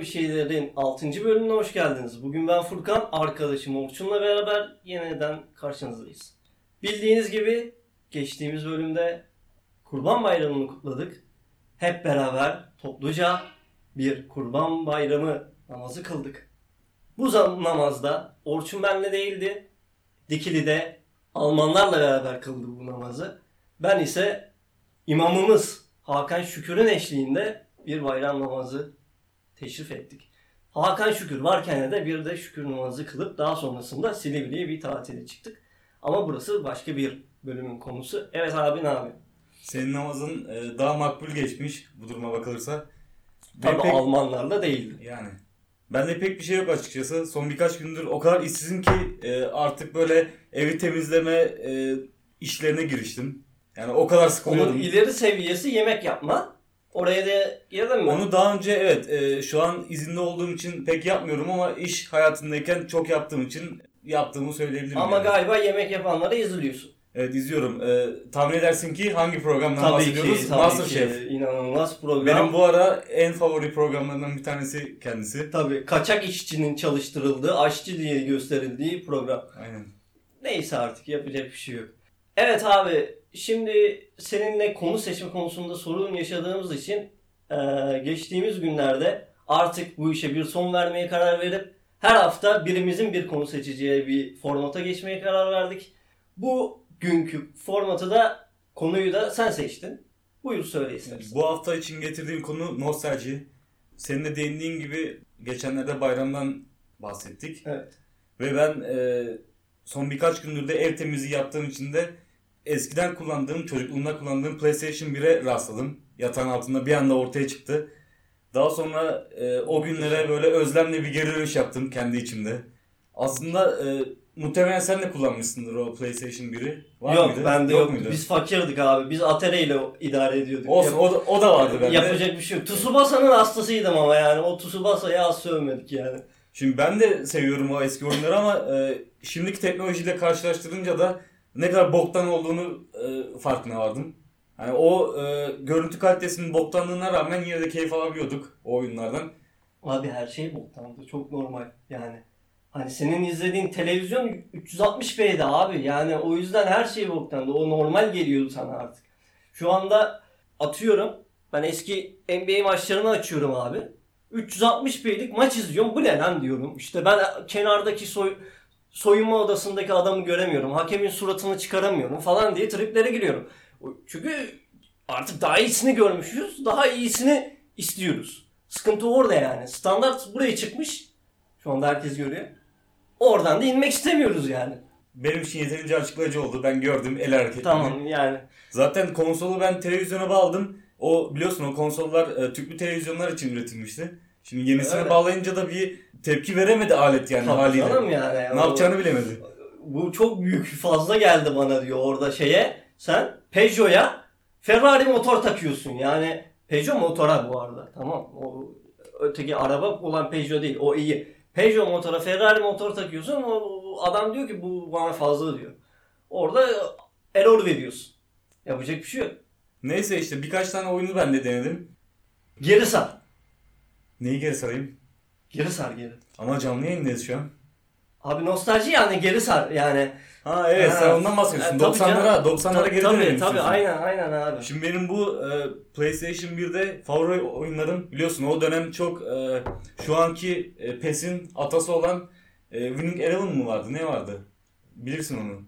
Bir şeylerin 6. bölümüne hoş geldiniz. Bugün ben Furkan, arkadaşım Orçun'la beraber yeniden karşınızdayız. Bildiğiniz gibi geçtiğimiz bölümde Kurban Bayramı'nı kutladık. Hep beraber topluca bir Kurban Bayramı namazı kıldık. Bu namazda Orçun benle değildi. Dikili'de Almanlarla beraber kıldı bu namazı. Ben ise imamımız Hakan Şükür'ün eşliğinde bir bayram namazı teşrif ettik. Hakan Şükür varken de bir de şükür namazı kılıp daha sonrasında Silivri'ye bir tatile çıktık. Ama burası başka bir bölümün konusu. Evet abi ne abi? Senin namazın e, daha makbul geçmiş bu duruma bakılırsa. Tabii pek- Almanlarla değildi. Yani. Bende pek bir şey yok açıkçası. Son birkaç gündür o kadar işsizim ki e, artık böyle evi temizleme e, işlerine giriştim. Yani o kadar Onun sıkılıyordum. ileri seviyesi yemek yapma. Oraya da girdin mi? Onu daha önce evet e, şu an izinde olduğum için pek yapmıyorum ama iş hayatındayken çok yaptığım için yaptığımı söyleyebilirim. Ama yani. galiba yemek yapanları izliyorsun. Evet izliyorum. E, tahmin edersin ki hangi programdan Tabii bahsediyoruz? ki, tabii Masterchef. ki. İnanılmaz program. Benim bu ara en favori programlarından bir tanesi kendisi. Tabii kaçak işçinin çalıştırıldığı, aşçı diye gösterildiği program. Aynen. Neyse artık yapacak bir şey yok. Evet abi şimdi seninle konu seçme konusunda sorun yaşadığımız için eee, geçtiğimiz günlerde artık bu işe bir son vermeye karar verip her hafta birimizin bir konu seçeceği bir formata geçmeye karar verdik. Bu günkü formatı da konuyu da sen seçtin. Buyur söyle istersen. Bu hafta için getirdiğim konu nostalji. Senin de değindiğin gibi geçenlerde bayramdan bahsettik. Evet. Ve ben e, son birkaç gündür de ev temizliği yaptığım için de eskiden kullandığım, çocukluğumda kullandığım PlayStation 1'e rastladım. Yatağın altında bir anda ortaya çıktı. Daha sonra e, o günlere böyle özlemle bir geri dönüş yaptım kendi içimde. Aslında e, muhtemelen sen de kullanmışsındır o PlayStation 1'i. Var yok mıydı? bende yok. muydu? Biz fakirdik abi. Biz Atari ile idare ediyorduk. Olsun Yap- o da, o da vardı bende. Yapacak bir şey yok. Tsubasa'nın hastasıydım ama yani. O Tsubasa'yı az sövmedik yani. Şimdi ben de seviyorum o eski oyunları ama e, şimdiki teknolojiyle karşılaştırınca da ne kadar boktan olduğunu e, farkına vardım. Yani o e, görüntü kalitesinin boktanlığına rağmen yine de keyif alabiliyorduk o oyunlardan. Abi her şey boktandı. Çok normal yani. Hani senin izlediğin televizyon 360p'ydi abi. Yani o yüzden her şey boktandı. O normal geliyordu sana artık. Şu anda atıyorum. Ben eski NBA maçlarını açıyorum abi. 360p'lik maç izliyorum. Bu ne lan diyorum. İşte ben kenardaki soy, soyunma odasındaki adamı göremiyorum. Hakemin suratını çıkaramıyorum falan diye triplere giriyorum. Çünkü artık daha iyisini görmüşüz. Daha iyisini istiyoruz. Sıkıntı orada yani. Standart buraya çıkmış. Şu anda herkes görüyor. Oradan da inmek istemiyoruz yani. Benim için yeterince açıklayıcı oldu. Ben gördüm el hareketlerini. Tamam yani. Zaten konsolu ben televizyona bağladım. O biliyorsun o konsollar e, tüplü televizyonlar için üretilmişti. Şimdi yenisini Öyle. bağlayınca da bir tepki veremedi alet yani Tabii haliyle. canım yani. Ne O- yapacağını bilemedi. Bu çok büyük fazla geldi bana diyor orada şeye. Sen Peugeot'a Ferrari motor takıyorsun. Yani Peugeot motora bu arada. Tamam. O öteki araba olan Peugeot değil. O iyi. Peugeot motora Ferrari motor takıyorsun. O, o adam diyor ki bu bana fazla diyor. Orada error veriyorsun. Yapacak bir şey yok. Neyse işte birkaç tane oyunu ben de denedim. Geri sar. Neyi geri sarayım? Geri sar geri. Ama canlı yayındayız şu an. Abi nostalji yani geri sar yani. Ha evet Ha. sen ondan bahsediyorsun. E, tabii 90'lara canım. 90'lara geri tabii, dönelim tabii istiyorsun. aynen aynen abi. Şimdi benim bu e, PlayStation 1'de favori oyunlarım biliyorsun o dönem çok e, şu anki e, PES'in atası olan e, Winning Eleven mı vardı? Ne vardı? Bilirsin onu.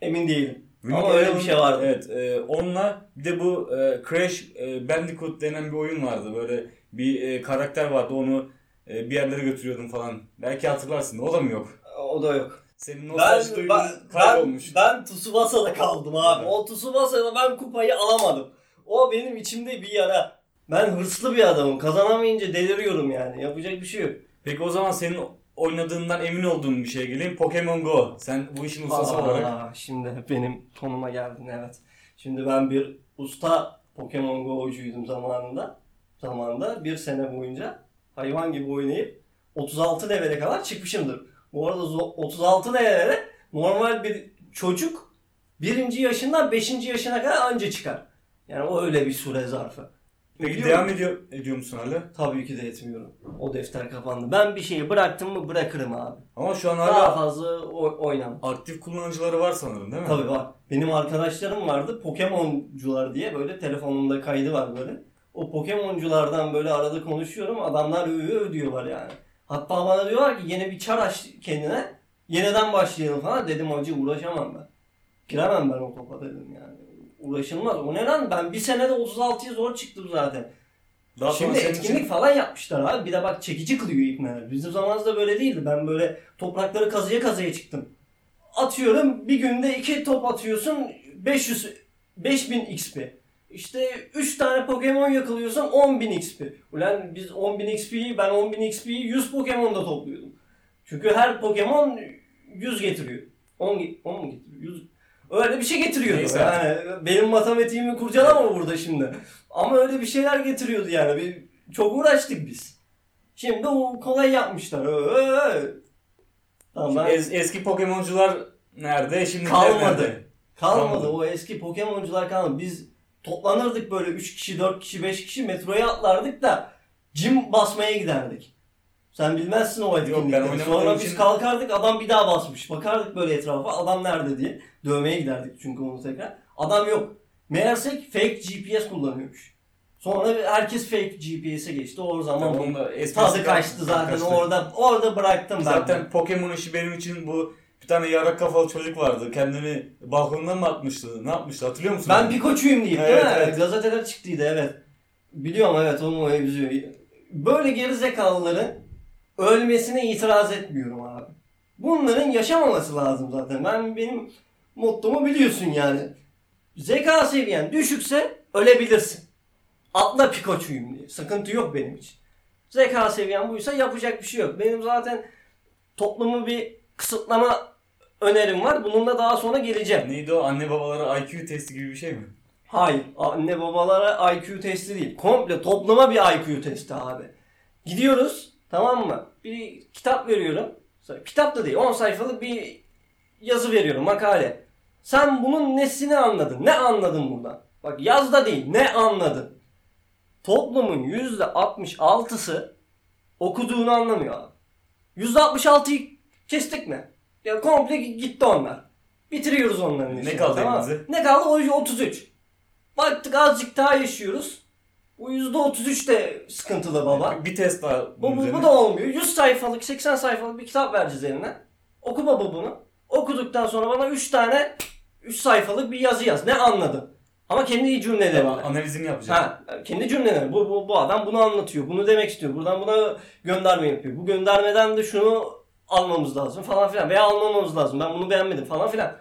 Emin değilim. Winning Ama öyle Eleven- bir şey vardı. Evet. E, onunla bir de bu e, Crash e, Bandicoot denen bir oyun vardı. Böyle bir e, karakter vardı onu e, bir yerlere götürüyordum falan. Belki hatırlarsın. O da mı yok? O da yok. Senin Ben, nostalji ben, duygun ben, kaybolmuş. ben Tsubasa'da kaldım abi. Evet. O Tsubasa'da ben kupayı alamadım. O benim içimde bir yara. Ben hırslı bir adamım. Kazanamayınca deliriyorum yani. Yapacak bir şey yok. Peki o zaman senin oynadığından emin olduğun bir şeye geleyim. Pokemon Go. Sen bu işin ustası Aa, olarak. Şimdi benim konuma geldin evet. Şimdi ben bir usta Pokemon Go'cuydum zamanında. Zamanında bir sene boyunca hayvan gibi oynayıp 36 levele kadar çıkmışımdır. Bu arada zo- 36 levele normal bir çocuk birinci yaşından beşinci yaşına kadar anca çıkar. Yani o öyle bir süre zarfı. Peki Biliyor devam ediyor, ediyor musun hala? Tabii ki de etmiyorum. O defter kapandı. Ben bir şeyi bıraktım mı bırakırım abi. Ama şu an Daha hala fazla oy- oynamam. aktif kullanıcıları var sanırım değil mi? Tabii var. Benim arkadaşlarım vardı. Pokemoncular diye böyle telefonumda kaydı var böyle. O Pokemonculardan böyle arada konuşuyorum. Adamlar öv öv diyorlar yani. Hatta bana diyorlar ki yeni bir çar aç kendine. Yeniden başlayalım falan. Dedim acı uğraşamam ben. Giremem ben o topa dedim yani. Uğraşılmaz. O ne lan? Ben bir senede 36'ya zor çıktım zaten. Daha Şimdi etkinlik için falan yapmışlar abi. Bir de bak çekici kılıyor ipneler. Bizim zamanımızda böyle değildi. Ben böyle toprakları kazıya kazıya çıktım. Atıyorum bir günde iki top atıyorsun 500 5000 XP. İşte 3 tane Pokemon yakalıyorsun 10.000 XP. Ulan biz 10.000 XP'yi ben 10.000 XP'yi 100 Pokemon'da topluyordum. Çünkü her Pokemon 100 getiriyor. 10, ge- 10 mu getiriyor? 100. Öyle bir şey getiriyordu. Neyse Yani benim matematiğimi kurcalama burada şimdi. Ama öyle bir şeyler getiriyordu yani. Bir, çok uğraştık biz. Şimdi o kolay yapmışlar. Ee, Tamam ben es- eski Pokemoncular nerede? Şimdi Kalmadı. nerede? kalmadı. kalmadı. O eski Pokemoncular kalmadı. Biz toplanırdık böyle 3 kişi, 4 kişi, 5 kişi metroya atlardık da cim basmaya giderdik. Sen bilmezsin o etkinlikleri. Sonra biz için- kalkardık adam bir daha basmış. Bakardık böyle etrafa adam nerede diye. Dövmeye giderdik çünkü onu tekrar. Adam yok. Meğersek fake GPS kullanıyormuş. Sonra herkes fake GPS'e geçti. O zaman Tamam, tadı kaçtı zaten. kaçtı. Orada orada bıraktım ben. Zaten Pokemon işi benim için bu bir tane yara kafalı çocuk vardı. Kendini balkondan mı atmıştı? Ne yapmıştı? Hatırlıyor musun? Ben Pikachu'yum deyip değil Evet, mi? evet. Gazeteler çıktıydı evet. Biliyorum evet onu mevzuyu. Böyle gerizekalıların ölmesine itiraz etmiyorum abi. Bunların yaşamaması lazım zaten. Ben benim mottomu biliyorsun yani. Zeka seviyen düşükse ölebilirsin. Atla Pikachu'yum diye. Sıkıntı yok benim için. Zeka seviyen buysa yapacak bir şey yok. Benim zaten toplumu bir kısıtlama önerim var. Bununla daha sonra geleceğim. Neydi o? Anne babalara IQ testi gibi bir şey mi? Hayır. Anne babalara IQ testi değil. Komple topluma bir IQ testi abi. Gidiyoruz tamam mı? Bir kitap veriyorum. Kitap da değil 10 sayfalık bir yazı veriyorum makale. Sen bunun nesini anladın? Ne anladın buradan? Bak yaz da değil. Ne anladın? Toplumun %66'sı okuduğunu anlamıyor abi. %66'yı kestik mi? Ya komple gitti onlar. Bitiriyoruz onların Ne işini, kaldı tamam elimize? Ne kaldı? O 33. Baktık azıcık daha yaşıyoruz. Bu %33 de sıkıntılı baba. Bir, test daha Bu, bu, bu da olmuyor. 100 sayfalık, 80 sayfalık bir kitap vereceğiz eline. Oku baba bunu. Okuduktan sonra bana 3 tane 3 sayfalık bir yazı yaz. Ne anladın? Ama kendi cümlelerini. Tamam, analizini yapacağım. Ha, kendi cümleleri. Bu, bu, bu adam bunu anlatıyor. Bunu demek istiyor. Buradan buna gönderme yapıyor. Bu göndermeden de şunu almamız lazım falan filan. Veya almamamız lazım. Ben bunu beğenmedim falan filan.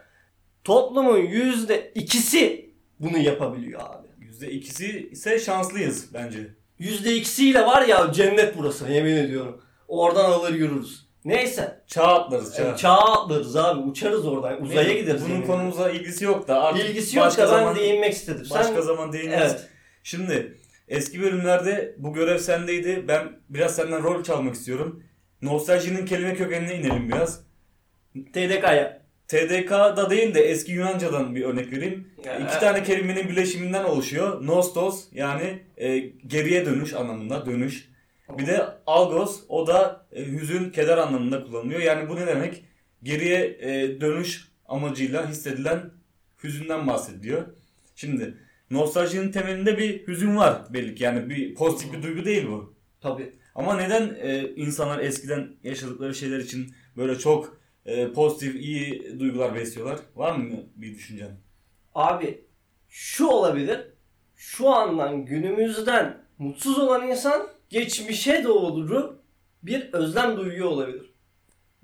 Toplumun yüzde ikisi bunu yapabiliyor abi. %2'si ise şanslıyız bence. Yüzde ikisiyle var ya cennet burası yemin ediyorum. Oradan alır yürürüz. Neyse. Çağ atlarız çağ. Çağ. Çağa atlarız abi. Uçarız oradan. Uzaya Neyse, gideriz. Bunun konumuza ilgisi yok da artık İlgisi yok başka da zaman, değinmek istedim. başka Sen... zaman değiniriz. Evet. Şimdi eski bölümlerde bu görev sendeydi. Ben biraz senden rol çalmak istiyorum. Nostaljinin kelime kökenine inelim biraz. TDK'ya. TDK'da değil de eski Yunanca'dan bir örnek vereyim. İki tane kelimenin birleşiminden oluşuyor. Nostos yani e, geriye dönüş anlamında dönüş. Bir de algos o da e, hüzün, keder anlamında kullanılıyor. Yani bu ne demek? Geriye e, dönüş amacıyla hissedilen hüzünden bahsediliyor. Şimdi nostaljinin temelinde bir hüzün var belli ki. Yani bir pozitif bir duygu değil bu. Tabii. Ama neden e, insanlar eskiden yaşadıkları şeyler için böyle çok e, pozitif, iyi duygular besliyorlar? Var mı bir düşüncen? Abi şu olabilir. Şu andan günümüzden mutsuz olan insan geçmişe doğru bir özlem duyuyor olabilir.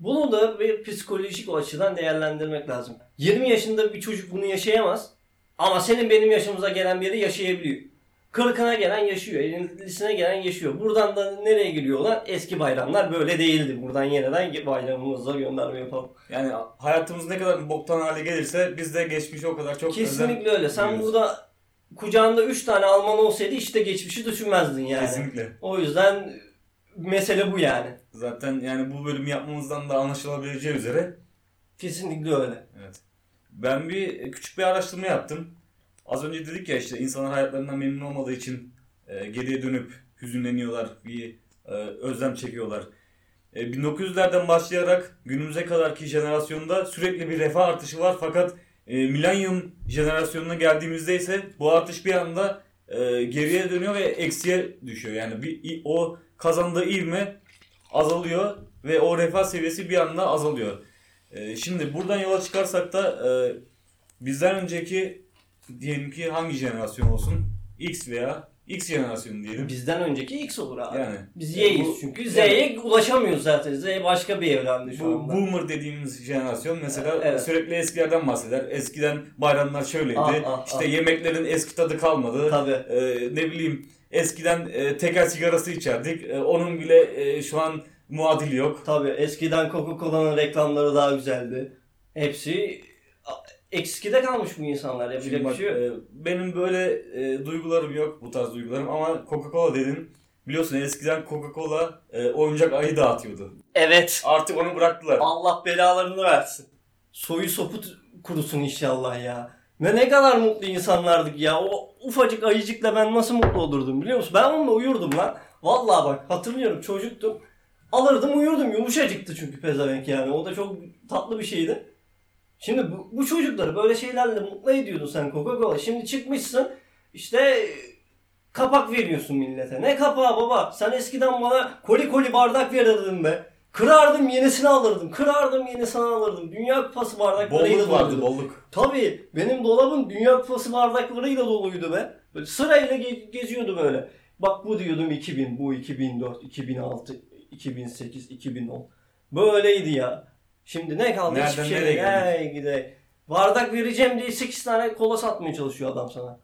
Bunu da bir psikolojik açıdan değerlendirmek lazım. 20 yaşında bir çocuk bunu yaşayamaz. Ama senin benim yaşımıza gelen biri yaşayabiliyor. Kırkına gelen yaşıyor. 50'sine gelen yaşıyor. Buradan da nereye geliyorlar? Eski bayramlar böyle değildi. Buradan yeniden bayramımıza gönderme yapalım. Yani hayatımız ne kadar boktan hale gelirse biz de geçmişe o kadar çok Kesinlikle öyle. Sen duyuyoruz. burada kucağında 3 tane Alman olsaydı işte geçmişi düşünmezdin yani. Kesinlikle. O yüzden mesele bu yani. Zaten yani bu bölümü yapmamızdan da anlaşılabileceği üzere Kesinlikle öyle. evet. Ben bir küçük bir araştırma yaptım. Az önce dedik ya işte insanlar hayatlarından memnun olmadığı için e, geriye dönüp hüzünleniyorlar, bir e, özlem çekiyorlar. E, 1900'lerden başlayarak günümüze kadarki jenerasyonda sürekli bir refah artışı var fakat e, milenyum jenerasyonuna geldiğimizde ise bu artış bir anda e, geriye dönüyor ve eksiye düşüyor. Yani bir o kazandığı ivme azalıyor ve o refah seviyesi bir anda azalıyor. E, şimdi buradan yola çıkarsak da e, bizden önceki diyelim ki hangi jenerasyon olsun? X veya X jenerasyonu diyelim. Bizden önceki X olur abi. Yani Biz Yani Y'yiz çünkü. Z'ye ulaşamıyoruz zaten. Z başka bir evrende şu Bu anda. boomer dediğimiz jenerasyon mesela Evet. sürekli eskilerden bahseder. Eskiden bayramlar şöyleydi. Ah, ah, işte ah. yemeklerin eski tadı kalmadı. Tabii. Ee, ne bileyim eskiden e, tekel sigarası içerdik. E, onun bile e, şu an muadili yok. Tabii eskiden Coca-Cola'nın reklamları daha güzeldi. Hepsi eskide kalmış bu insanlar. Yapacak Şimdi bir şey yok. e, benim böyle e, duygularım yok bu tarz duygularım ama Coca-Cola dedin. Biliyorsun eskiden Coca-Cola e, oyuncak ayı dağıtıyordu. Evet. Artık onu bıraktılar. Allah belalarını versin. Soyu sopu kurusun inşallah ya. Ve ne kadar mutlu insanlardık ya. O ufacık ayıcıkla ben nasıl mutlu olurdum biliyor musun? Ben onunla uyurdum lan. Vallahi bak hatırlıyorum çocuktum. Alırdım uyurdum. Yumuşacıktı çünkü pezevenk yani. O da çok tatlı bir şeydi. Şimdi bu, bu çocukları böyle şeylerle mutlu ediyordun sen Coca-Cola. Şimdi çıkmışsın işte kapak veriyorsun millete. Ne kapağı baba? Sen eskiden bana koli koli bardak verirdin be. Kırardım yenisini alırdım. Kırardım yenisini alırdım. Dünya kupası bardaklarıyla Bolluk vardı doluydu. bolluk. Tabii benim dolabım Dünya kupası bardaklarıyla doluydu be. Böyle sırayla ge- geziyordu böyle. Bak bu diyordum 2000, bu 2004, 2006, 2008, 2010. Böyleydi ya. Şimdi ne kaldı? Nereden Hiçbir şey nereye gide. Bardak vereceğim diye 8 tane kola satmaya çalışıyor adam sana.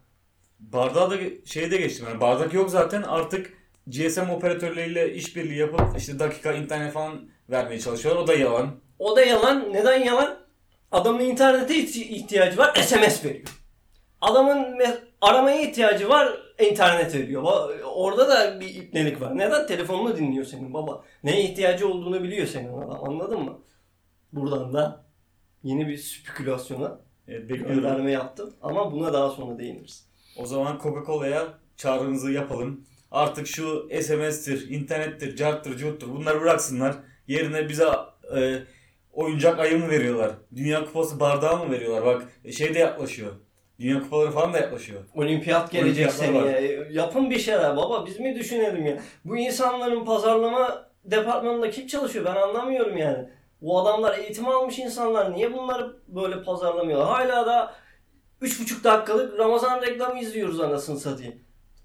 Bardağı da şeyde geçtim yani bardak yok zaten artık GSM operatörleriyle işbirliği yapıp işte dakika internet falan vermeye çalışıyorlar. O da yalan. O da yalan. Neden yalan? Adamın internete ihti- ihtiyacı var, SMS veriyor. Adamın aramaya ihtiyacı var, internet veriyor. Orada da bir ipnelik var. Neden? Telefonunu dinliyor senin baba. Neye ihtiyacı olduğunu biliyor senin adam. Anladın mı? Buradan da yeni bir spekülasyona Evet, gönderme yaptım. Ama buna daha sonra değiniriz. O zaman Coca-Cola'ya çağrımızı yapalım. Artık şu SMS'tir, internettir, carttır, curttur bunları bıraksınlar. Yerine bize e, oyuncak ayı mı veriyorlar? Dünya Kupası bardağı mı veriyorlar? Bak şey de yaklaşıyor. Dünya kupaları falan da yaklaşıyor. Olimpiyat gelecek seneye. Yapın bir şeyler baba. Biz mi düşünelim ya? Bu insanların pazarlama departmanında kim çalışıyor? Ben anlamıyorum yani. Bu adamlar eğitim almış insanlar. Niye bunları böyle pazarlamıyorlar? Hala da 3,5 dakikalık Ramazan reklamı izliyoruz anasını satayım.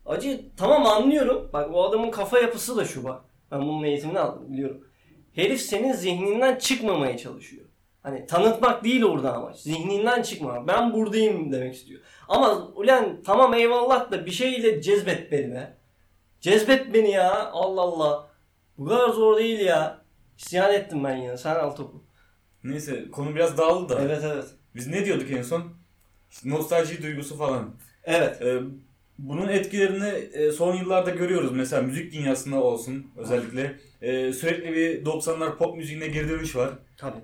Acı tamam anlıyorum. Bak o adamın kafa yapısı da şu bak. Ben bunun eğitimini aldım biliyorum. Herif senin zihninden çıkmamaya çalışıyor. Hani tanıtmak değil orada amaç. Zihninden çıkma. Ben buradayım demek istiyor. Ama ulan tamam eyvallah da bir şeyle cezbet beni be. Cezbet beni ya. Allah Allah. Bu kadar zor değil ya. İsyan ettim ben yine. Sen al topu. Neyse konu biraz dağıldı da. Evet evet. Biz ne diyorduk en son? İşte nostalji duygusu falan. Evet. Ee, bunun etkilerini e, son yıllarda görüyoruz. Mesela müzik dünyasında olsun özellikle. Ee, sürekli bir 90'lar pop müziğine geri dönüş var. Tabii.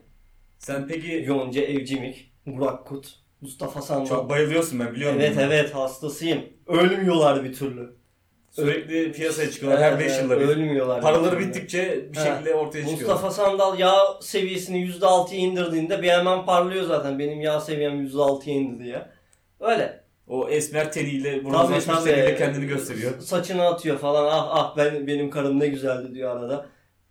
Sen peki Yonca Evcimik, Burak Kut, Mustafa Sandal. çok bayılıyorsun ben biliyorum. Evet bunu. evet hastasıyım. Ölmüyorlar bir türlü. Sürekli piyasaya çıkıyorlar her 5 Evet, yılda bir. Ölmüyorlar. Paraları bittikçe bir Ha. şekilde ortaya çıkıyor. Mustafa Sandal yağ seviyesini %6'ya indirdiğinde bir hemen parlıyor zaten. Benim yağ seviyem %6'ya indi diye. Öyle. O esmer teniyle, Tabii, bronzlaşmış tabii. teniyle kendini gösteriyor. Saçını atıyor falan. Ah ah ben benim karım ne güzeldi diyor arada.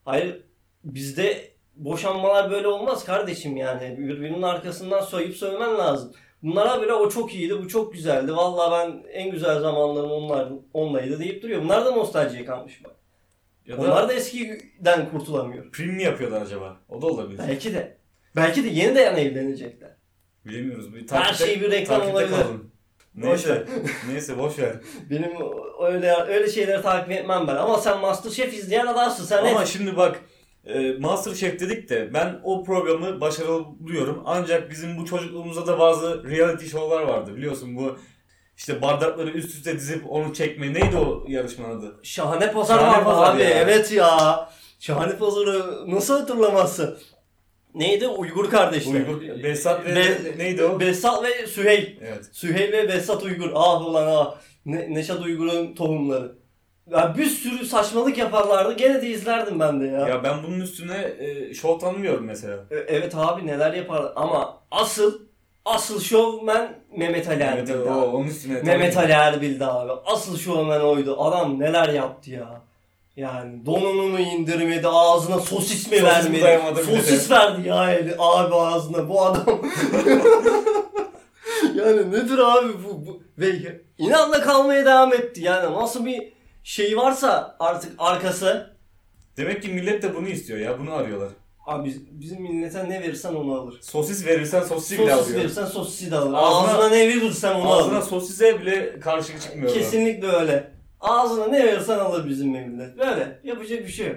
Hayır bizde boşanmalar böyle olmaz kardeşim yani. Birbirinin arkasından soyup sövmen lazım. Bunlara bile o çok iyiydi, bu çok güzeldi. Vallahi ben en güzel zamanlarım onlar, onlaydı deyip duruyor. Bunlar da nostaljiye kalmış bak. Ya da Onlar da eskiden kurtulamıyor. prim mi yapıyorlar acaba? O da olabilir. Belki de. Belki de yeniden evlenecekler. Bilemiyoruz. Bir Her takipte, şey bir reklam takipte olabilir. Boş Neyse. Neyse boş ver. Benim öyle öyle şeyleri takip etmem ben. Ama sen Masterchef izleyen adamsın. Sen Ama et. şimdi bak e, Masterchef dedik de ben o programı başarılı buluyorum. Ancak bizim bu çocukluğumuzda da bazı reality show'lar vardı biliyorsun bu işte bardakları üst üste dizip onu çekme. Neydi o yarışmanın adı? Şahane pazar Şahane vardı Pazar abi. ya. Evet ya. Şahane pazarı nasıl hatırlamazsın? Neydi? Uygur kardeşler. Uygur, Behzat ve Be- neydi o? Behzat ve Süheyl. evet. Süheyl ve Behzat Uygur. Ah ulan ah. Ne, Neşet Uygur'un tohumları. Ya bir sürü saçmalık yaparlardı. Gene de izlerdim ben de ya. Ya ben bunun üstüne e, şov tanımıyorum mesela. E, Evet abi neler yapar ama asıl asıl şovmen Mehmet Ali Evet, Erbil'di o, abi. onun üstüne. Mehmet. Ali Erbil'di abi. Asıl şovmen oydu. Adam neler yaptı ya. Yani donunu mu indirmedi, ağzına sosis mi Sosis vermedi? Sosis verdi ya eli, abi ağzına bu adam. yani nedir abi bu, bu? Ve inatla kalmaya devam etti. Yani nasıl bir şey varsa artık arkası. Demek ki millet de bunu istiyor ya. Bunu arıyorlar. Abi biz- bizim millete ne verirsen onu alır. Sosis verirsen sosisi bile Sosis alıyor. verirsen sosisi de alır. Ağzına- Ağzına, ne verirsen onu Ağzına alır. sosise bile karşı çıkmıyor. Kesinlikle öyle. Ağzına ne verirsen alır bizim millet. Böyle. Yapacak bir şey yok.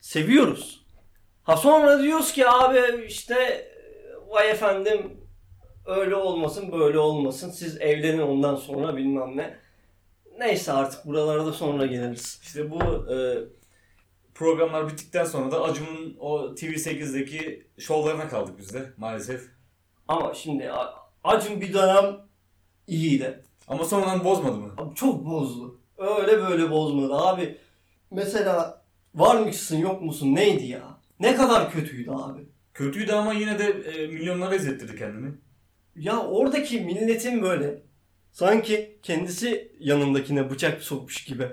Seviyoruz. Ha sonra diyoruz ki abi işte vay efendim öyle olmasın böyle olmasın. Siz evlenin ondan sonra bilmem ne. Neyse artık buralara da sonra geliriz. İşte bu e, programlar bittikten sonra da Acun'un o TV8'deki şovlarına kaldık biz de maalesef. Ama şimdi Acun bir dönem iyiydi. Ama sonradan bozmadı mı? Abi çok bozdu. Öyle böyle bozmadı abi. Mesela var mısın yok musun neydi ya? Ne kadar kötüydü abi. Kötüydü ama yine de e, milyonlara izlettirdi kendini. Ya oradaki milletin böyle sanki kendisi yanındakine bıçak sokmuş gibi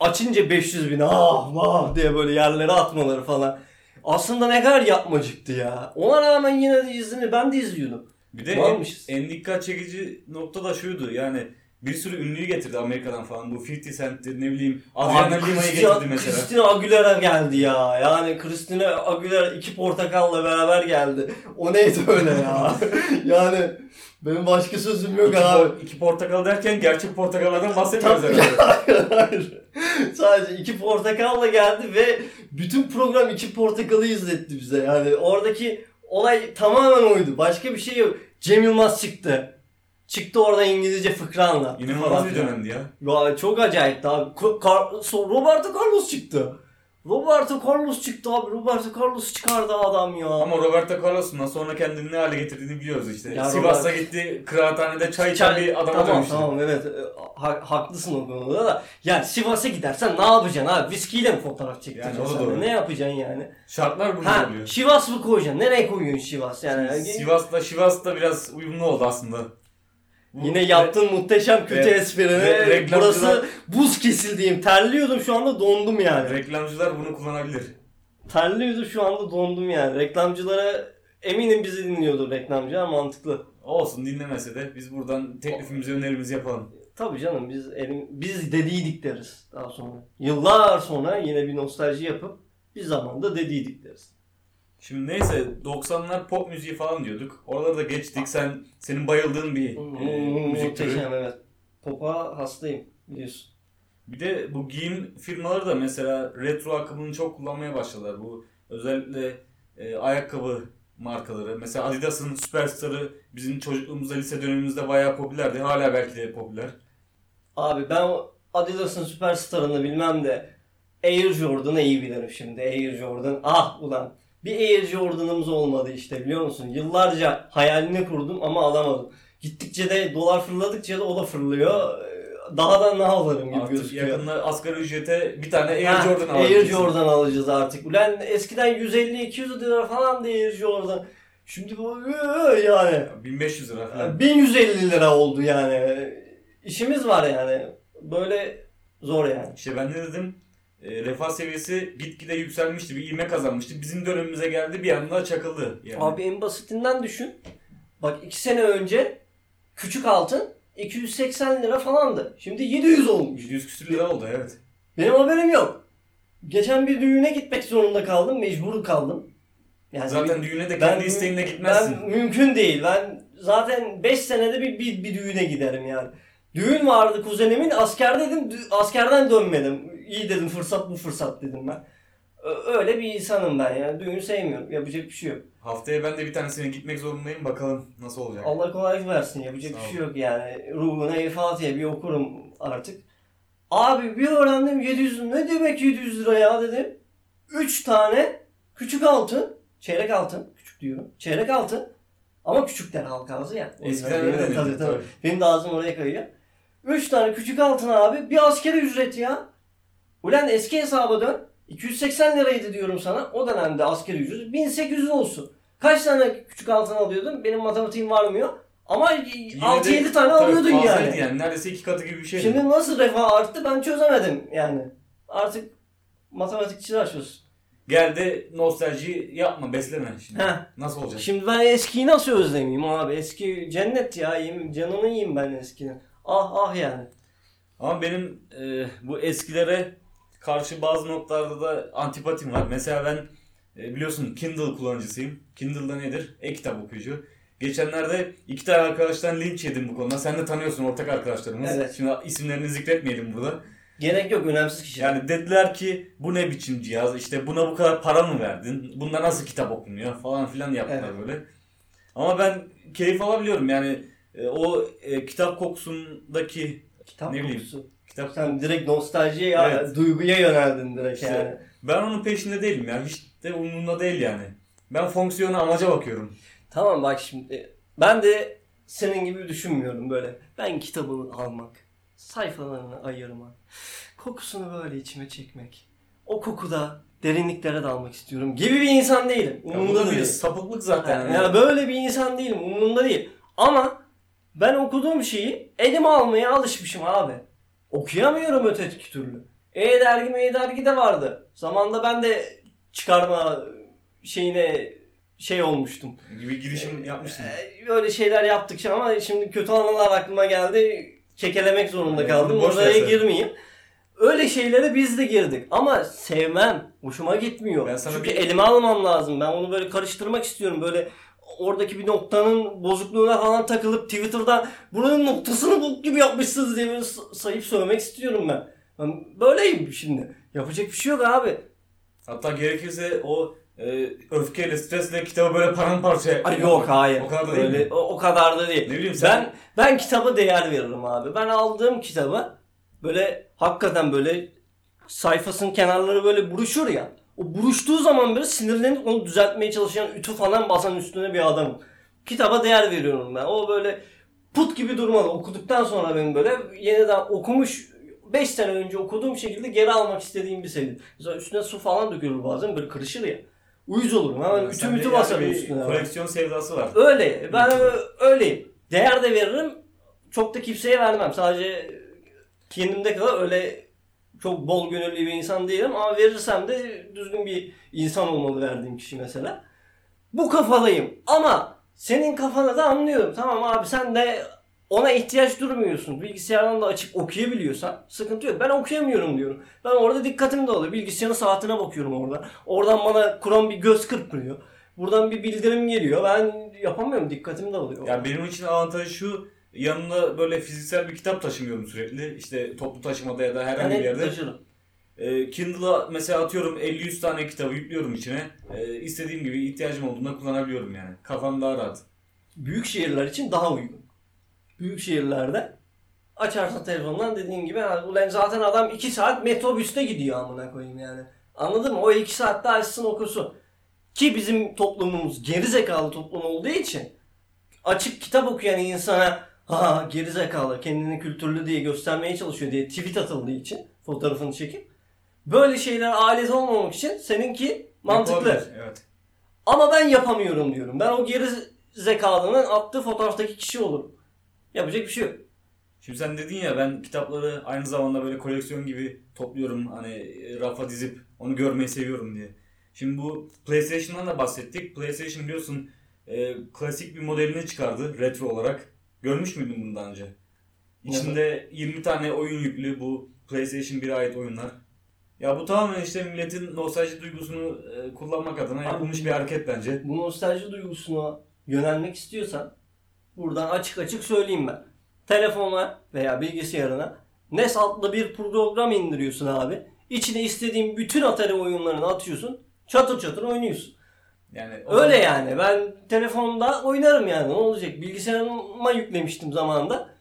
açınca 500 bin ah ah diye böyle yerlere atmaları falan. Aslında ne kadar yapmacıktı ya. Ona rağmen yine de izini ben de izliyordum. Bir de en, en dikkat çekici nokta da şuydu yani bir sürü ünlüyü getirdi Amerika'dan falan. Bu 50 Cent'tir ne bileyim Adriana Lima'yı getirdi mesela. Christina Aguilera geldi ya. Yani Christina Aguilera iki portakalla beraber geldi. O neydi öyle ya? yani benim başka sözüm yok İki, abi. iki portakal derken gerçek portakallardan bahsetmiyoruz herhalde. Hayır. Sadece iki portakalla geldi ve bütün program iki portakalı izletti bize. Yani oradaki olay tamamen oydu. Başka bir şey yok. Cem Yılmaz çıktı. Çıktı orada İngilizce fıkra anlattı. İnanılmaz falan bir dönemdi ya. Ya çok acayipti abi. Car- Roberto Carlos çıktı. Roberto Carlos çıktı abi. Roberto Carlos çıkardı adam ya. Ama Roberto Carlos'undan sonra kendini ne hale getirdiğini biliyoruz işte. Ya Sivas'a Robert- gitti, kıraathanede çay içen bir adama tamam, dönüştü. Tamam evet E, ha- haklısın o konuda da. Yani Sivas'a gidersen ne yapacaksın abi? Viskiyle mi fotoğraf çektireceksin? Yani o da doğru. Ne yapacaksın yani? Şartlar bunu Ha, oluyor. Sivas mı koyacaksın? Nereye koyuyorsun Sivas? Yani Sivas'la Sivas'ta biraz uyumlu oldu aslında. Yine yaptığın muhteşem kötü Re- esprini. reklamcılar- Burası buz kesildiğim. Terliyordum şu anda dondum yani. Reklamcılar bunu kullanabilir. Terliyordum şu anda dondum yani. Reklamcılara eminim bizi dinliyordur reklamcılar mantıklı. Olsun dinlemese de biz buradan teklifimizi, önerimizi yapalım. Tabii canım biz elim, biz dediydik deriz daha sonra. Yıllar sonra yine bir nostalji yapıp bir zamanda dediydik deriz. Şimdi neyse 90'lar pop müziği falan diyorduk. Oraları da geçtik. Sen senin bayıldığın bir e, müzik türü. Muhteşem evet. Pop'a hastayım biliyorsun. Bir de bu giyim firmaları da mesela retro akımını çok kullanmaya başladılar. Bu özellikle e, ayakkabı markaları. Mesela Adidas'ın Superstar'ı bizim çocukluğumuzda lise dönemimizde bayağı popülerdi. Hala belki de popüler. Abi ben Adidas'ın süperstarını bilmem de Air Jordan'ı iyi bilirim şimdi. Air Jordan. Ah ulan. Bir Air Jordan'ımız olmadı işte biliyor musun? Yıllarca hayalini kurdum ama alamadım. Gittikçe de dolar fırladıkça da o da fırlıyor. Ee, Daha da ne alırım gibi Artık gözüküyor. yakında asgari ücrete bir tane Air Ha, Jordan Air alacaksın. Jordan alacağız artık. Ulan eskiden 150-200 lira falan da Air Jordan. Şimdi bu ee, yani 1500 lira falan. 1150 lira oldu yani. İşimiz var yani. Böyle zor yani. İşte ben ne dedim? E, refah seviyesi gitgide yükselmişti. Bir ivme kazanmıştı. Bizim dönemimize geldi bir anda çakıldı. Yani. Abi en basitinden düşün. Bak 2 sene önce küçük altın 280 lira falandı. Şimdi 700 olmuş. 700 küsür lira oldu evet. Benim haberim yok. Geçen bir düğüne gitmek zorunda kaldım. Mecbur kaldım. Yani Zaten düğüne de ben- kendi isteğinle gitmezsin. Ben mümkün değil. Ben zaten 5 senede bir, bir, bir düğüne giderim yani. Düğün vardı kuzenimin askerdeydim. Askerden dönmedim. İyi dedim fırsat bu fırsat dedim ben. Öyle bir insanım ben yani. Düğün sevmiyorum. Yapacak bir şey yok. Haftaya ben de bir tanesine gitmek zorundayım. Bakalım nasıl olacak. Allah kolaylık versin. Yapacak Sağ bir şey yok yani. Ruhuna El Fatiha bir okurum artık. Abi bir öğrendim 700 ne demek 700 lira ya dedim. 3 tane küçük altın, çeyrek altın, küçük diyorum. Çeyrek altın ama küçükler halka ağzı ya. Eskiden benim öyle tabii, tabii. tabii. Benim de ağzım oraya kayıyor. 3 tane küçük altın abi bir askeri ücret ya. Ulan eski hesaba dön. 280 liraydı diyorum sana. O dönemde askeri ücret 1800 olsun. Kaç tane küçük altın alıyordun? Benim matematiğim varmıyor. Ama Yine 6-7 de tane tabii alıyordun fazlaydı yani. Neredeyse iki katı gibi bir şey. Şimdi nasıl refah arttı ben çözemedim yani. Artık matematikçiler açıyorsun. Gel de nostalji yapma, besleme şimdi. Heh. Nasıl olacak? Şimdi ben eskiyi nasıl özlemeyeyim abi? Eski cennet ya. Yiyeyim, canını yiyeyim ben eskinin. Ah ah yani. Ama benim e, bu eskilere karşı bazı noktalarda da antipatim var. Mesela ben e, biliyorsun Kindle kullanıcısıyım. Kindle'da nedir? E-kitap okuyucu. Geçenlerde iki tane arkadaştan linç yedim bu konuda. Sen de tanıyorsun ortak arkadaşlarımız. Evet. Şimdi isimlerini zikretmeyelim burada. Gerek yok önemsiz kişi. Yani dediler ki bu ne biçim cihaz? İşte buna bu kadar para mı verdin? Bunda nasıl kitap okunuyor falan filan yaptılar Evet. böyle. Ama ben keyif alabiliyorum yani e, o e, kitap kokusundaki Kitap ne bileyim. kokusu. Kitap Sen direkt nostaljiye, ya, Evet. duyguya yöneldin direkt İşte- yani. Ben onun peşinde değilim yani hiç de umurumda değil yani. Ben fonksiyona amaca bakıyorum. Tamam bak şimdi ben de senin gibi düşünmüyorum böyle. Ben kitabı almak, sayfalarını ayırmak, kokusunu böyle içime çekmek. O kokuda derinliklere dalmak istiyorum gibi bir insan değilim. Umurumda da da bir değil. sapıklık zaten. Yani. yani böyle bir insan değilim. Umurumda değil. Ama ben okuduğum şeyi elime almaya alışmışım abi. Okuyamıyorum öteki türlü. E-dergi E-dergi de vardı. Zamanda ben de çıkarma şeyine şey olmuştum. gibi girişim yapmışsın. Ee, Böyle şeyler yaptık ama şimdi kötü anılar aklıma geldi. Kekelemek zorunda kaldım. boş Oraya sen. girmeyeyim. Öyle şeylere biz de girdik. Ama sevmem. Hoşuma gitmiyor. Çünkü bir- elime almam lazım. Ben onu böyle karıştırmak istiyorum. Böyle oradaki bir noktanın bozukluğuna falan takılıp Twitter'dan buranın noktasını bok gibi yapmışsınız diye böyle sayıp söylemek istiyorum ben. Ben böyleyim şimdi. Yapacak bir şey yok abi. Hatta gerekirse o e, öfkeyle, stresle kitabı böyle paramparça Ay yok hayır. O kadar da değil Öyle- o, o kadar da değil. Ne bileyim sen Ben ben kitaba değer veririm abi. Ben aldığım kitabı böyle hakikaten böyle sayfasının kenarları böyle buruşur ya. O buruştuğu zaman böyle sinirlenip onu düzeltmeye çalışan ütü falan basan üstüne bir adamım. Kitaba değer veriyorum ben. O böyle put gibi durmalı. Okuduktan sonra benim böyle yeniden okumuş 5 sene önce okuduğum şekilde geri almak istediğim bir seri. Mesela üstüne su falan dökülür bazen böyle kırışır ya. Uyuz olurum. Hemen ütü Sende mütü yani basarım üstüne. Koleksiyon sevdası var. Öyle. Ben öyleyim. Değer de veririm. Çok da kimseye vermem. Sadece kendimde kadar öyle çok bol gönüllü bir insan değilim ama verirsem de düzgün bir insan olmalı verdiğim kişi mesela. Bu kafalıyım. Ama senin kafana da anlıyorum. Tamam abi sen de ona ihtiyaç durmuyorsun. Bilgisayardan da açıp okuyabiliyorsan sıkıntı yok. Ben okuyamıyorum diyorum. Ben orada dikkatim dağılıyor. Bilgisayarın saatine bakıyorum orada. Oradan bana Chrome bir göz kırpıyor. Buradan bir bildirim geliyor. Ben yapamıyorum. Dikkatim dağılıyor. Yani benim için avantajı şu yanımda böyle fiziksel bir kitap taşımıyorum sürekli. İşte toplu taşımada ya da herhangi bir yerde. taşırım. E, Kindle'a mesela atıyorum 50-100 tane kitabı yüklüyorum içine. E, istediğim gibi ihtiyacım olduğunda kullanabiliyorum yani. Kafam daha rahat. Büyük şehirler için daha uygun. Büyük şehirlerde açarsan telefondan dediğin gibi ulan zaten adam 2 saat metrobüste gidiyor amına koyayım yani. Anladın mı? O 2 saatte açsın okusun. Ki bizim toplumumuz gerizekalı toplum olduğu için açık kitap okuyan insana ha gerizekalı kendini kültürlü diye göstermeye çalışıyor diye tweet atıldığı için fotoğrafını çekip böyle şeyler alet olmamak için seninki mantıklı. Evet. Ama ben yapamıyorum diyorum. Ben o geri zekalının attığı fotoğraftaki kişi olurum. Yapacak bir şey yok. Şimdi sen dedin ya ben kitapları aynı zamanda böyle koleksiyon gibi topluyorum hani e, rafa dizip onu görmeyi seviyorum diye. Şimdi bu PlayStation'dan da bahsettik. PlayStation biliyorsun e, klasik bir modelini çıkardı retro olarak. Görmüş müydün bunu daha önce? İçinde 20 tane oyun yüklü bu PlayStation 1'e ait oyunlar. Ya bu tamamen işte milletin nostalji duygusunu e, kullanmak adına yapılmış bir hareket bence. Bu nostalji duygusuna yönelmek istiyorsan buradan açık açık söyleyeyim ben. Telefona veya bilgisayarına NES adlı bir program indiriyorsun abi. İçine istediğin bütün Atari oyunlarını atıyorsun. Çatır çatır oynuyorsun. Yani Öyle zaman- yani. Ben telefonda oynarım yani. Ne olacak? Bilgisayarıma yüklemiştim zamanında.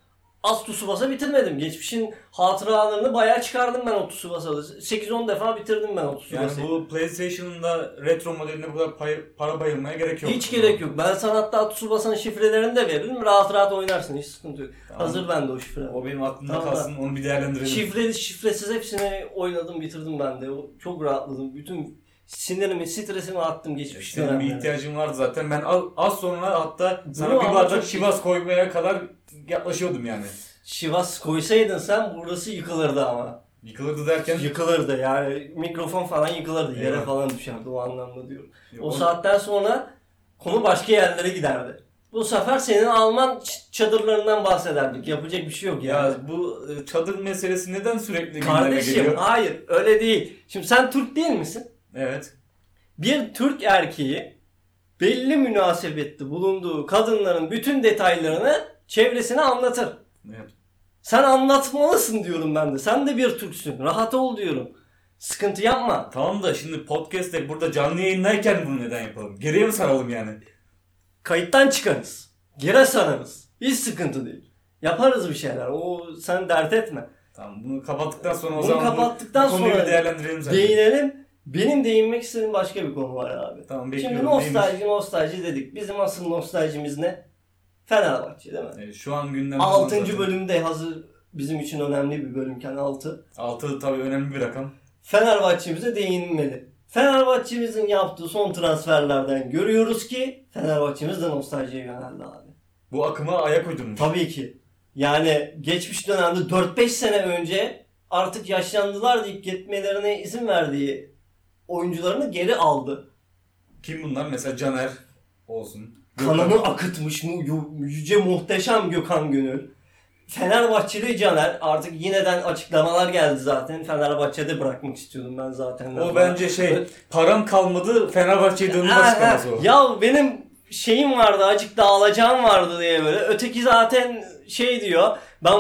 az Tsubasa bitirmedim. Geçmişin hatıralarını bayağı çıkardım ben o Tsubasa'da. 8-10 defa bitirdim ben o Yani Tsubasa'yı. bu PlayStation'ın da retro modeline bu kadar pay- para bayılmaya gerek yok. Hiç gerek yok. Ben sana hatta Tsubasa'nın şifrelerini de veririm. Rahat rahat oynarsın. Hiç sıkıntı yok. Tamam. Hazır bende o şifre. O benim aklımda Tamam. kalsın onu bir değerlendirelim. Şifreli şifresiz hepsini oynadım bitirdim ben de. Çok rahatladım. Bütün sinirimi, stresimi attım geçmiş Senin bir dönemlere. ihtiyacın vardı zaten. Ben az, sonra hatta sana Bunu bir bardak şivas koymaya kadar yaklaşıyordum yani. Şivas koysaydın sen burası yıkılırdı ama. Yıkılırdı derken Yıkılırdı yani mikrofon falan yıkılırdı. Yere Eyvah. falan düşerdi o anlamda diyorum. O o- saatten sonra konu başka yerlere giderdi. Bu sefer senin Alman çadırlarından bahsederdik. Yapacak bir şey yok yani. ya bu e, çadır meselesi neden sürekli gündeme Kardeşim geliyor? hayır öyle değil. Şimdi sen Türk değil misin? Evet. Bir Türk erkeği belli münasebette bulunduğu kadınların bütün detaylarını çevresine anlatır. evet. Sen anlatmalısın diyorum ben de. Sen de bir Türksün. Rahat ol diyorum. Sıkıntı yapma. Tamam da şimdi podcast'te burada canlı yayındayken bunu neden yapalım? Geriye mi saralım yani? Kayıttan çıkarız. Geri sararız. Hiç sıkıntı değil. Yaparız bir şeyler. O sen dert etme. Tamam bunu kapattıktan sonra o Bunu zaman kapattıktan bu konuyu sonra değerlendirelim zaten. Değinelim. Benim değinmek istediğim başka bir konu var abi. Tamam Şimdi nostalji nostalji dedik. Bizim asıl nostaljimiz ne? Fenerbahçe değil mi? Neymiş? E, şu an gündemde 6. bölümde hazır bizim için önemli bir bölümken 6. 6 tabii önemli bir rakam. Fenerbahçe'mize değinilmeli. Fenerbahçe'mizin yaptığı son transferlerden görüyoruz ki Fenerbahçe'miz de nostaljiye yöneldi abi. Bu akıma ayak uydurmuş. Tabii ki. Yani geçmiş dönemde 4-5 sene önce artık yaşlandılar deyip gitmelerine izin verdiği oyuncularını geri aldı. Kim bunlar? Mesela Caner olsun. Kanını akıtmış mu yüce muhteşem Gökhan Gönül. Fenerbahçeli Caner artık yineden açıklamalar geldi zaten. Fenerbahçe'de bırakmak istiyordum ben zaten. O bence şey param kalmadı Fenerbahçe'ye ha. açıklaması o. Ya benim şeyim vardı acık da alacağım vardı diye böyle. Öteki zaten şey diyor. Ben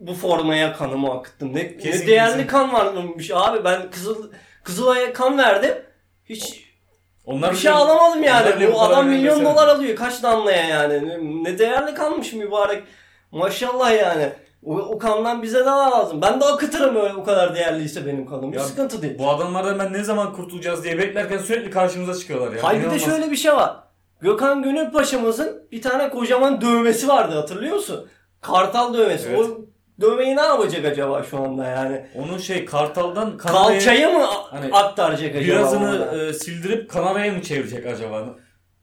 bu formaya kanımı akıttım. Ne, Kesin, ne değerli kesin. kan varmış abi. Ben Kızıl Kızılay'a kan verdim. Hiç Onlar bir şey alamadım yani. Bu adam milyon mesela. dolar alıyor. Kaç damlaya yani. Ne, değerli kanmış mübarek. Maşallah yani. O, o kandan bize de lazım. Ben de akıtırım öyle o kadar değerliyse benim kanım. Ya sıkıntı değil. Bu adamlardan ben ne zaman kurtulacağız diye beklerken sürekli karşımıza çıkıyorlar ya. Hayır bir de şöyle bir şey var. Gökhan Gönül Paşa'mızın bir tane kocaman dövmesi vardı hatırlıyor musun? Kartal dövmesi. Evet. O dövmeyi ne yapacak acaba şu anda yani? Onu şey Kartal'dan Kanarya Kalçayı mı Hani aktaracak acaba? birazını e, sildirip Kanarya'ya mı çevirecek acaba?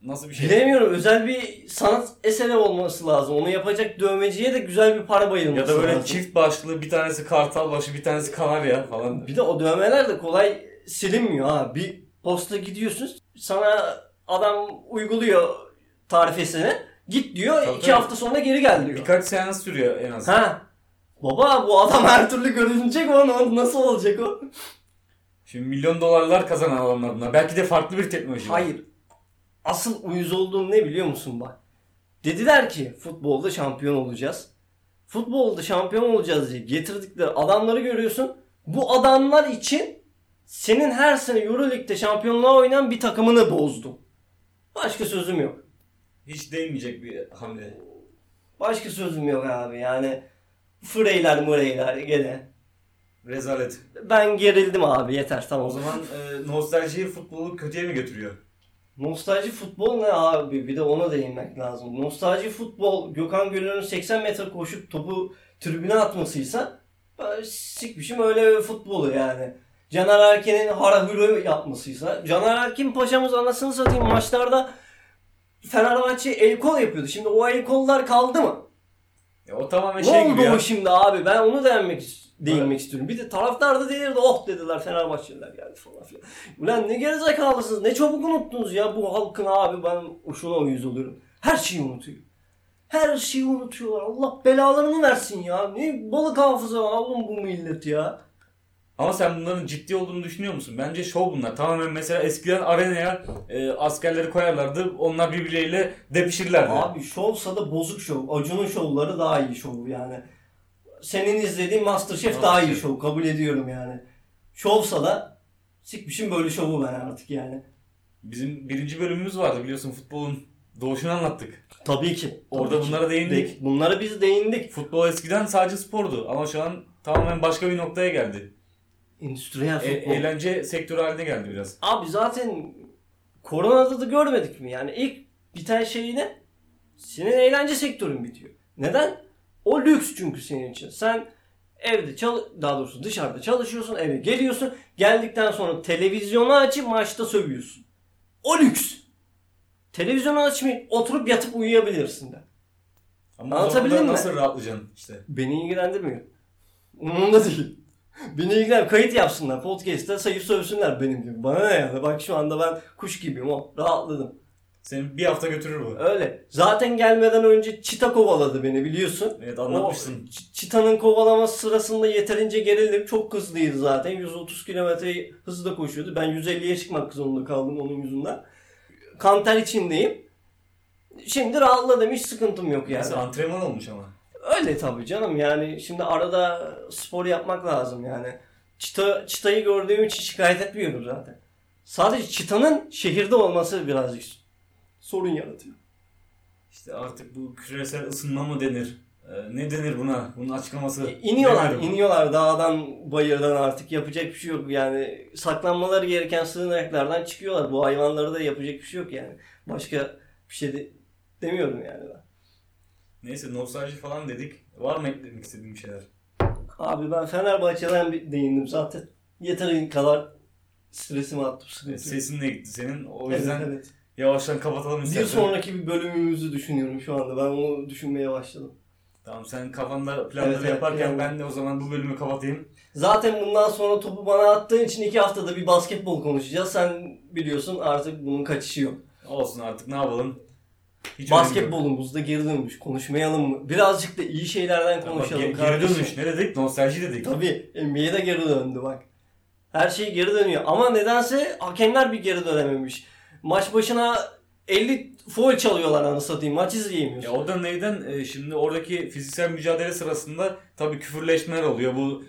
Nasıl bir şey? Bilemiyorum. Özel bir sanat eseri olması lazım. Onu yapacak dövmeciye de güzel bir para bayılması Ya da böyle lazım. çift başlı bir tanesi Kartal başı bir tanesi Kanarya falan. Bir de o dövmeler de kolay silinmiyor ha. Bir posta gidiyorsun sana adam uyguluyor tarifesini. Git diyor Tabii, iki tabii. hafta sonra geri gel diyor. Birkaç seans sürüyor en az. Ha. Baba bu adam her türlü görünecek o o nasıl olacak o? Şimdi milyon dolarlar kazanan adamlar bunlar. Belki de farklı bir teknoloji. Hayır. Asıl uyuz olduğum ne biliyor musun bak? Dediler ki futbolda şampiyon olacağız. Futbolda şampiyon olacağız diye getirdikleri adamları görüyorsun. Bu adamlar için senin her sene Euroleague'de şampiyonluğa oynayan bir takımını bozdum. Başka sözüm yok. Hiç değmeyecek bir hamle. Başka sözüm yok abi yani. Freyler mureyler gene. Rezalet. Ben gerildim abi yeter tamam. O zaman e, nostalji futbolu kötüye mi götürüyor? Nostalji futbol ne abi? Bir de ona değinmek lazım. Nostalji futbol Gökhan Gönül'ün 80 metre koşup topu tribüne atmasıysa sikmişim öyle futbolu yani. Caner Erken'in harahürü yapmasıysa. Caner Erkin paşamız anasını satayım maçlarda Fenerbahçe el kol yapıyordu. Şimdi o el kollar kaldı mı? Ya o tamamen Ne şey oldu gibi ya. o şimdi abi? Ben onu değinmek, değinmek istiyorum. Bir de taraftar da delirdi. Oh dediler Fenerbahçeliler geldi falan filan. Ulan ne gerizekalısınız. Ne çabuk unuttunuz ya bu halkın abi. Ben şuna uyuz oluyorum. Her şeyi unutuyor. Her şeyi unutuyorlar. Allah belalarını versin ya. Ne balık hafıza oğlum bu millet ya. Ama sen bunların ciddi olduğunu düşünüyor musun? Bence şov bunlar. Tamamen mesela eskiden arenaya e, askerleri koyarlardı. Onlar birbirleriyle depişirlerdi. Abi şovsa da bozuk şov. Acun'un şovları daha iyi şov yani. Senin izlediğin Masterchef daha iyi şov. Kabul ediyorum yani. Şovsa da sikmişim böyle şovu ben artık yani. Bizim birinci bölümümüz vardı biliyorsun futbolun doğuşunu anlattık. Tabii ki. Orada Tabii ki. bunlara değindik. De- Bunlara biz değindik. Futbol eskiden sadece spordu ama şu an tamamen başka bir noktaya geldi. Endüstriyel E- futbol. eğlence sektörü haline geldi biraz. Abi zaten koronada da görmedik mi? Yani ilk biten şey ne? Senin eğlence sektörün bitiyor. Neden? O lüks çünkü senin için. Sen evde çal daha doğrusu dışarıda çalışıyorsun, eve geliyorsun. Geldikten sonra televizyonu açıp maçta sövüyorsun. O lüks. Televizyonu açmayıp oturup yatıp uyuyabilirsin de. Ama Anlatabildim mi? nasıl rahatlayacaksın işte. Beni ilgilendirmiyor. Umurumda değil. Beni ilgilen kayıt yapsınlar. Podcast'te sayıp sövsünler benim gibi. Bana ne yani? Bak şu anda ben kuş gibiyim o. Rahatladım. Seni bir hafta götürür bu. Öyle. Zaten gelmeden önce çita kovaladı beni biliyorsun. Evet O anlatmışsın. ç- çitanın kovalaması sırasında yeterince gerildim. Çok hızlıydı zaten. 130 kilometre hızla koşuyordu. Ben 150'ye çıkmak zorunda kaldım onun yüzünden. Kanter içindeyim. Şimdi rahatladım. Hiç sıkıntım yok yani. Neyse antrenman olmuş ama. Öyle tabii canım yani şimdi arada spor yapmak lazım yani. Çita, çitayı gördüğüm için şikayet etmiyorum zaten. Sadece çitanın şehirde olması birazcık sorun yaratıyor. İşte artık bu küresel ısınma mı denir? Ee, ne denir buna? Bunun açıklaması. İniyorlar, bilmiyorum. iniyorlar dağdan, bayırdan artık yapacak bir şey yok. Yani saklanmaları gereken sığınaklardan çıkıyorlar. Bu hayvanlara da yapacak bir şey yok yani. Başka bir şey de demiyorum yani ben. Neyse nostalji falan dedik. Var mı eklemek istediğin bir şeyler? Abi ben Fenerbahçe'den bir değindim zaten. Yeteri kadar stresimi attım. Yok. Sesin de gitti senin. O Evet, yüzden evet. yavaştan kapatalım Bir istersen. sonraki bir bölümümüzü düşünüyorum şu anda. Ben onu düşünmeye başladım. Tamam sen kafanda planları Evet, evet, yaparken yani. ben de o zaman bu bölümü kapatayım. Zaten bundan sonra topu bana attığın için iki haftada bir basketbol konuşacağız. Sen biliyorsun artık bunun kaçışı yok. Olsun artık ne yapalım. Hiç. Basketbolumuzda geri dönmüş. Konuşmayalım mı? Birazcık da iyi şeylerden konuşalım ge- geri kardeşim. dönüş ne dedik? Nostalji dedik. Tabii NBA'de geri döndü bak. Her şey geri dönüyor. Ama nedense hakemler bir geri dönememiş. Maç başına 50 foul çalıyorlar anı satayım. Maç izleyemiyorsun. Ya o da neyden? E, şimdi oradaki fiziksel mücadele sırasında tabii küfürleşmeler oluyor. Bu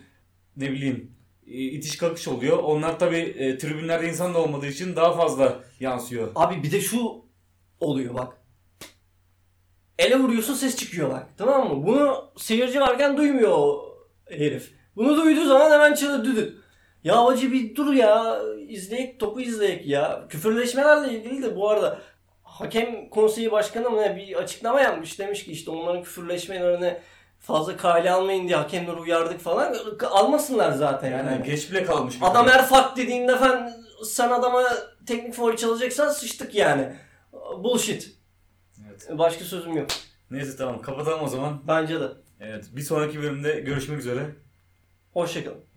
ne bileyim e, itiş kakış oluyor. Onlar tabii e, tribünlerde insan da olmadığı için daha fazla yansıyor. Abi bir de şu oluyor bak. Ele vuruyorsun ses çıkıyor bak. Tamam mı? Bunu seyirci varken duymuyor o herif. Bunu duyduğu zaman hemen düdük. Ya hacı bir dur ya. izleyek topu izleyek ya. Küfürleşmelerle ilgili de bu arada hakem konseyi başkanı mı ne bir açıklama yapmış. Demiş ki işte onların küfürleşmelerine fazla kale almayın diye hakemleri uyardık falan. Almasınlar zaten yani. Yani geç bile kalmış. Adam. Erfak dediğinde fen sen adama teknik foul çalacaksan sıçtık yani. Bullshit. Evet. Başka sözüm yok. Neyse tamam kapatalım o zaman. Bence de. Evet bir sonraki bölümde görüşmek üzere. Hoşçakalın.